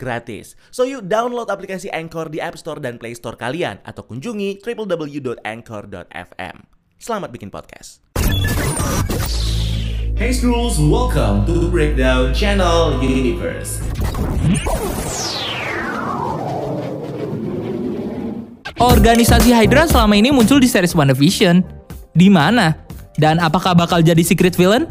gratis. So you download aplikasi Anchor di App Store dan Play Store kalian atau kunjungi www.anchor.fm. Selamat bikin podcast. Hey Schools, welcome to Breakdown Channel Universe. Organisasi Hydra selama ini muncul di series WandaVision. Di mana? Dan apakah bakal jadi secret villain?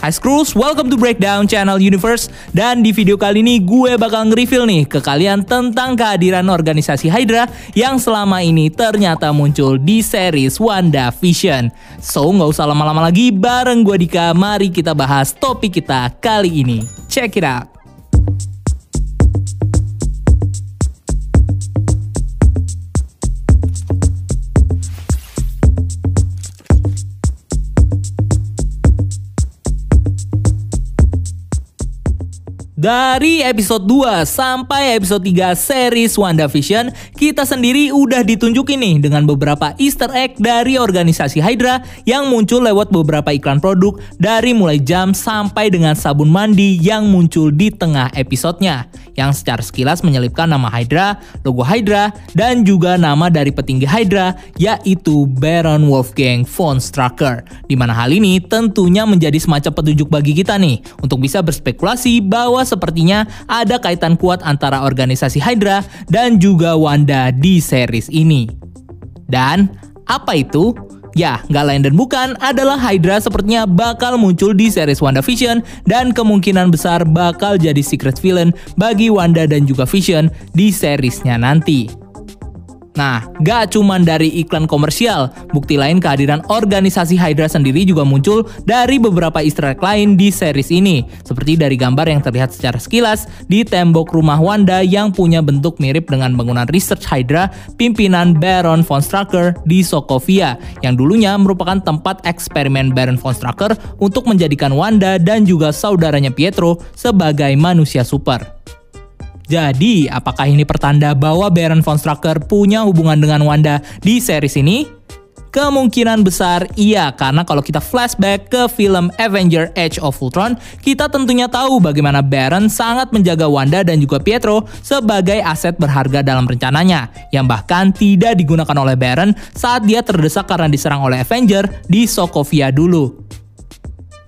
Hi Screws, welcome to Breakdown Channel Universe. Dan di video kali ini gue bakal nge-reveal nih ke kalian tentang kehadiran organisasi Hydra Yang selama ini ternyata muncul di series WandaVision. So nggak usah lama-lama lagi bareng gue Dika. Mari kita bahas topik kita kali ini. Check it out Dari episode 2 sampai episode 3 series WandaVision, kita sendiri udah ditunjukin nih dengan beberapa easter egg dari organisasi Hydra yang muncul lewat beberapa iklan produk dari mulai jam sampai dengan sabun mandi yang muncul di tengah episodenya. Yang secara sekilas menyelipkan nama Hydra, logo Hydra, dan juga nama dari petinggi Hydra yaitu Baron Wolfgang von Strucker. Di mana hal ini tentunya menjadi semacam petunjuk bagi kita nih untuk bisa berspekulasi bahwa sepertinya ada kaitan kuat antara organisasi Hydra dan juga Wanda di series ini. Dan apa itu? Ya, nggak lain dan bukan adalah Hydra sepertinya bakal muncul di series WandaVision dan kemungkinan besar bakal jadi secret villain bagi Wanda dan juga Vision di seriesnya nanti. Nah, gak cuman dari iklan komersial, bukti lain kehadiran organisasi Hydra sendiri juga muncul dari beberapa easter egg lain di series ini, seperti dari gambar yang terlihat secara sekilas di tembok rumah Wanda yang punya bentuk mirip dengan bangunan research Hydra pimpinan Baron von Strucker di Sokovia, yang dulunya merupakan tempat eksperimen Baron von Strucker untuk menjadikan Wanda dan juga saudaranya Pietro sebagai manusia super. Jadi, apakah ini pertanda bahwa Baron von Strucker punya hubungan dengan Wanda di series ini? Kemungkinan besar iya, karena kalau kita flashback ke film Avenger Age of Ultron, kita tentunya tahu bagaimana Baron sangat menjaga Wanda dan juga Pietro sebagai aset berharga dalam rencananya, yang bahkan tidak digunakan oleh Baron saat dia terdesak karena diserang oleh Avenger di Sokovia dulu.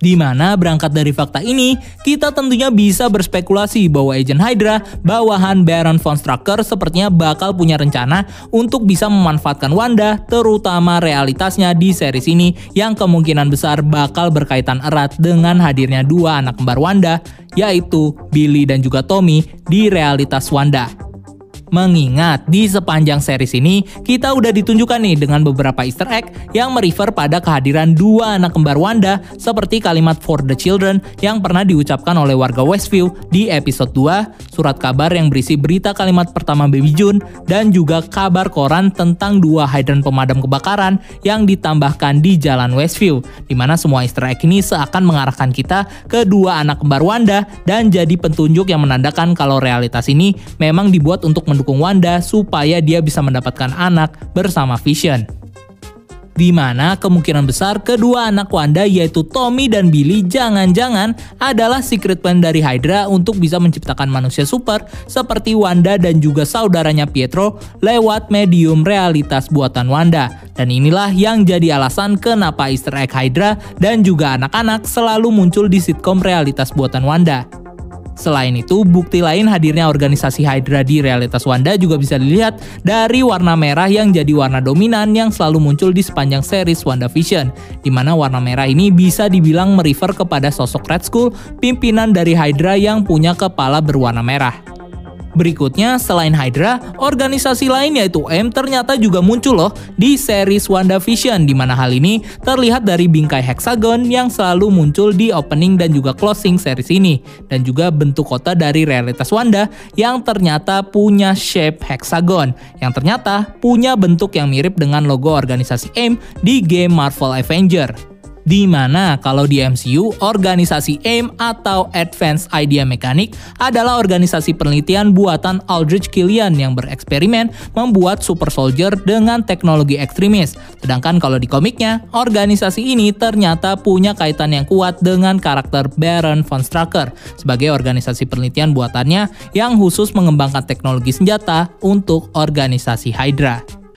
Di mana berangkat dari fakta ini, kita tentunya bisa berspekulasi bahwa Agent Hydra, bawahan Baron von Strucker sepertinya bakal punya rencana untuk bisa memanfaatkan Wanda, terutama realitasnya di series ini yang kemungkinan besar bakal berkaitan erat dengan hadirnya dua anak kembar Wanda, yaitu Billy dan juga Tommy di realitas Wanda. Mengingat di sepanjang series ini kita udah ditunjukkan nih dengan beberapa easter egg yang merefer pada kehadiran dua anak kembar Wanda seperti kalimat for the children yang pernah diucapkan oleh warga Westview di episode 2, surat kabar yang berisi berita kalimat pertama Baby June, dan juga kabar koran tentang dua hydrant pemadam kebakaran yang ditambahkan di jalan Westview, di mana semua easter egg ini seakan mengarahkan kita ke dua anak kembar Wanda dan jadi petunjuk yang menandakan kalau realitas ini memang dibuat untuk mendukung mendukung Wanda supaya dia bisa mendapatkan anak bersama Vision. Di mana kemungkinan besar kedua anak Wanda yaitu Tommy dan Billy jangan-jangan adalah secret plan dari Hydra untuk bisa menciptakan manusia super seperti Wanda dan juga saudaranya Pietro lewat medium realitas buatan Wanda. Dan inilah yang jadi alasan kenapa easter egg Hydra dan juga anak-anak selalu muncul di sitkom realitas buatan Wanda. Selain itu, bukti lain hadirnya organisasi Hydra di realitas Wanda juga bisa dilihat dari warna merah yang jadi warna dominan yang selalu muncul di sepanjang series WandaVision, di mana warna merah ini bisa dibilang merefer kepada sosok Red Skull, pimpinan dari Hydra yang punya kepala berwarna merah. Berikutnya, selain Hydra, organisasi lain yaitu M ternyata juga muncul loh di series WandaVision di mana hal ini terlihat dari bingkai hexagon yang selalu muncul di opening dan juga closing series ini dan juga bentuk kota dari realitas Wanda yang ternyata punya shape hexagon yang ternyata punya bentuk yang mirip dengan logo organisasi M di game Marvel Avenger. Di mana kalau di MCU, organisasi AIM atau Advanced Idea Mechanic adalah organisasi penelitian buatan Aldrich Killian yang bereksperimen membuat super soldier dengan teknologi ekstremis. Sedangkan kalau di komiknya, organisasi ini ternyata punya kaitan yang kuat dengan karakter Baron von Strucker sebagai organisasi penelitian buatannya yang khusus mengembangkan teknologi senjata untuk organisasi Hydra.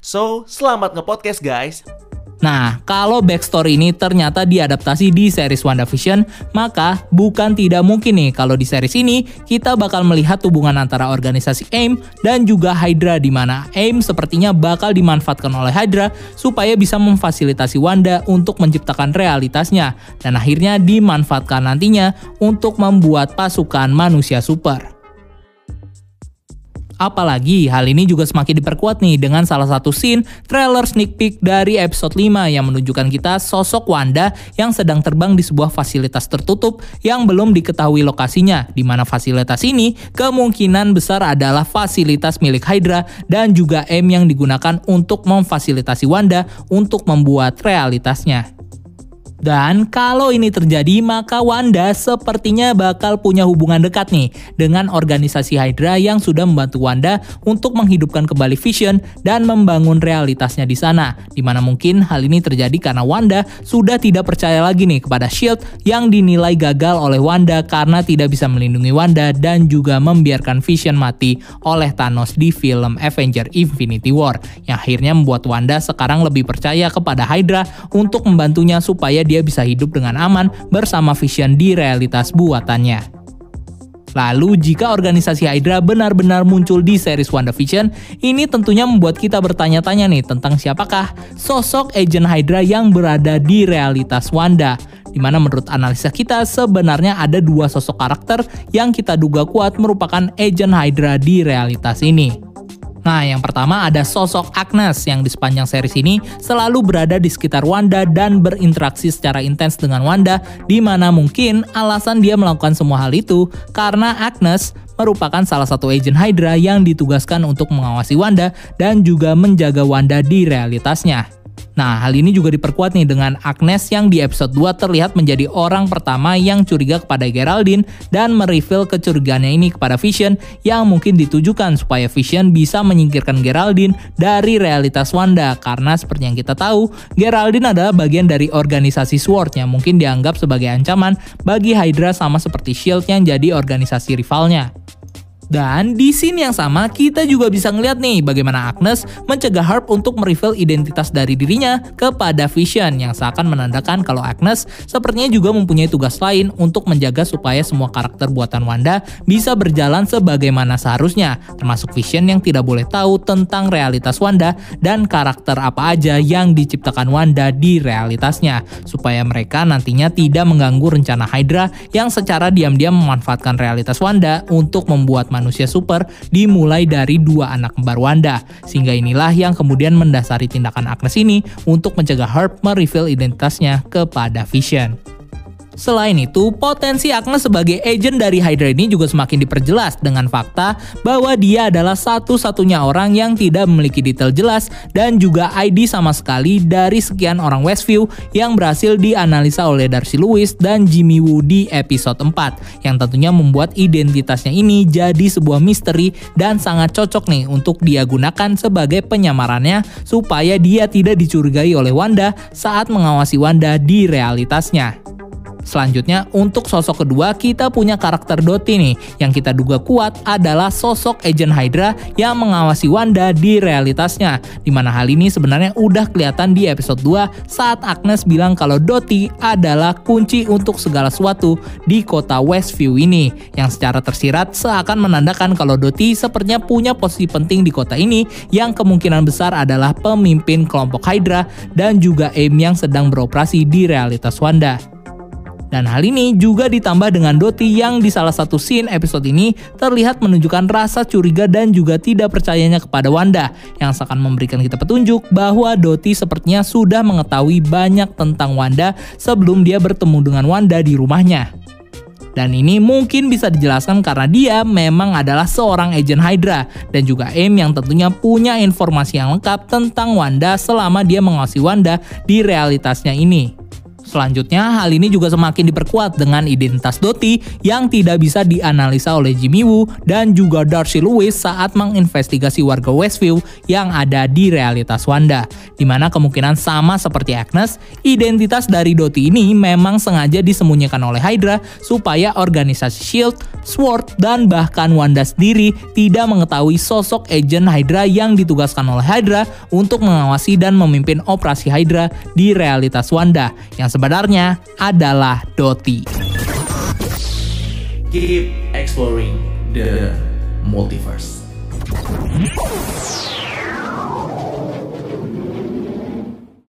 So, selamat nge-podcast guys! Nah, kalau backstory ini ternyata diadaptasi di series WandaVision, maka bukan tidak mungkin nih kalau di series ini kita bakal melihat hubungan antara organisasi AIM dan juga Hydra di mana AIM sepertinya bakal dimanfaatkan oleh Hydra supaya bisa memfasilitasi Wanda untuk menciptakan realitasnya dan akhirnya dimanfaatkan nantinya untuk membuat pasukan manusia super. Apalagi hal ini juga semakin diperkuat nih dengan salah satu scene trailer sneak peek dari episode 5 yang menunjukkan kita sosok Wanda yang sedang terbang di sebuah fasilitas tertutup yang belum diketahui lokasinya di mana fasilitas ini kemungkinan besar adalah fasilitas milik Hydra dan juga M yang digunakan untuk memfasilitasi Wanda untuk membuat realitasnya. Dan kalau ini terjadi, maka Wanda sepertinya bakal punya hubungan dekat nih dengan organisasi Hydra yang sudah membantu Wanda untuk menghidupkan kembali Vision dan membangun realitasnya di sana. Di mana mungkin hal ini terjadi karena Wanda sudah tidak percaya lagi nih kepada SHIELD yang dinilai gagal oleh Wanda karena tidak bisa melindungi Wanda dan juga membiarkan Vision mati oleh Thanos di film Avenger Infinity War yang akhirnya membuat Wanda sekarang lebih percaya kepada Hydra untuk membantunya supaya dia bisa hidup dengan aman bersama Vision di realitas buatannya. Lalu jika organisasi Hydra benar-benar muncul di series WandaVision, ini tentunya membuat kita bertanya-tanya nih tentang siapakah sosok agent Hydra yang berada di realitas Wanda. Di mana menurut analisa kita sebenarnya ada dua sosok karakter yang kita duga kuat merupakan agent Hydra di realitas ini. Nah, yang pertama ada sosok Agnes yang di sepanjang series ini selalu berada di sekitar Wanda dan berinteraksi secara intens dengan Wanda, di mana mungkin alasan dia melakukan semua hal itu karena Agnes merupakan salah satu agent Hydra yang ditugaskan untuk mengawasi Wanda dan juga menjaga Wanda di realitasnya. Nah, hal ini juga diperkuat nih dengan Agnes yang di episode 2 terlihat menjadi orang pertama yang curiga kepada Geraldine dan mereveal kecurigaannya ini kepada Vision yang mungkin ditujukan supaya Vision bisa menyingkirkan Geraldine dari realitas Wanda karena seperti yang kita tahu, Geraldine adalah bagian dari organisasi SWORD yang mungkin dianggap sebagai ancaman bagi Hydra sama seperti SHIELD yang jadi organisasi rivalnya. Dan di scene yang sama kita juga bisa ngeliat nih bagaimana Agnes mencegah Harp untuk mereveal identitas dari dirinya kepada Vision yang seakan menandakan kalau Agnes sepertinya juga mempunyai tugas lain untuk menjaga supaya semua karakter buatan Wanda bisa berjalan sebagaimana seharusnya, termasuk Vision yang tidak boleh tahu tentang realitas Wanda dan karakter apa aja yang diciptakan Wanda di realitasnya, supaya mereka nantinya tidak mengganggu rencana Hydra yang secara diam-diam memanfaatkan realitas Wanda untuk membuat super dimulai dari dua anak kembar Wanda. Sehingga inilah yang kemudian mendasari tindakan Agnes ini untuk mencegah Herb mereveal identitasnya kepada Vision. Selain itu, potensi Agnes sebagai agent dari Hydra ini juga semakin diperjelas dengan fakta bahwa dia adalah satu-satunya orang yang tidak memiliki detail jelas dan juga ID sama sekali dari sekian orang Westview yang berhasil dianalisa oleh Darcy Lewis dan Jimmy Woo di episode 4 yang tentunya membuat identitasnya ini jadi sebuah misteri dan sangat cocok nih untuk dia gunakan sebagai penyamarannya supaya dia tidak dicurigai oleh Wanda saat mengawasi Wanda di realitasnya. Selanjutnya, untuk sosok kedua kita punya karakter Doti nih, yang kita duga kuat adalah sosok Agent Hydra yang mengawasi Wanda di realitasnya. Di mana hal ini sebenarnya udah kelihatan di episode 2 saat Agnes bilang kalau Doti adalah kunci untuk segala sesuatu di kota Westview ini, yang secara tersirat seakan menandakan kalau Doti sepertinya punya posisi penting di kota ini yang kemungkinan besar adalah pemimpin kelompok Hydra dan juga AIM yang sedang beroperasi di realitas Wanda. Dan hal ini juga ditambah dengan Doti yang di salah satu scene episode ini terlihat menunjukkan rasa curiga dan juga tidak percayanya kepada Wanda yang seakan memberikan kita petunjuk bahwa Doti sepertinya sudah mengetahui banyak tentang Wanda sebelum dia bertemu dengan Wanda di rumahnya. Dan ini mungkin bisa dijelaskan karena dia memang adalah seorang agen Hydra dan juga M yang tentunya punya informasi yang lengkap tentang Wanda selama dia mengawasi Wanda di realitasnya ini. Selanjutnya, hal ini juga semakin diperkuat dengan identitas Doti yang tidak bisa dianalisa oleh Jimmy Woo dan juga Darcy Lewis saat menginvestigasi warga Westview yang ada di realitas Wanda. Di mana kemungkinan sama seperti Agnes, identitas dari Doti ini memang sengaja disembunyikan oleh Hydra supaya organisasi SHIELD, SWORD, dan bahkan Wanda sendiri tidak mengetahui sosok agent Hydra yang ditugaskan oleh Hydra untuk mengawasi dan memimpin operasi Hydra di realitas Wanda yang sebenarnya adalah Doti. Keep exploring the multiverse.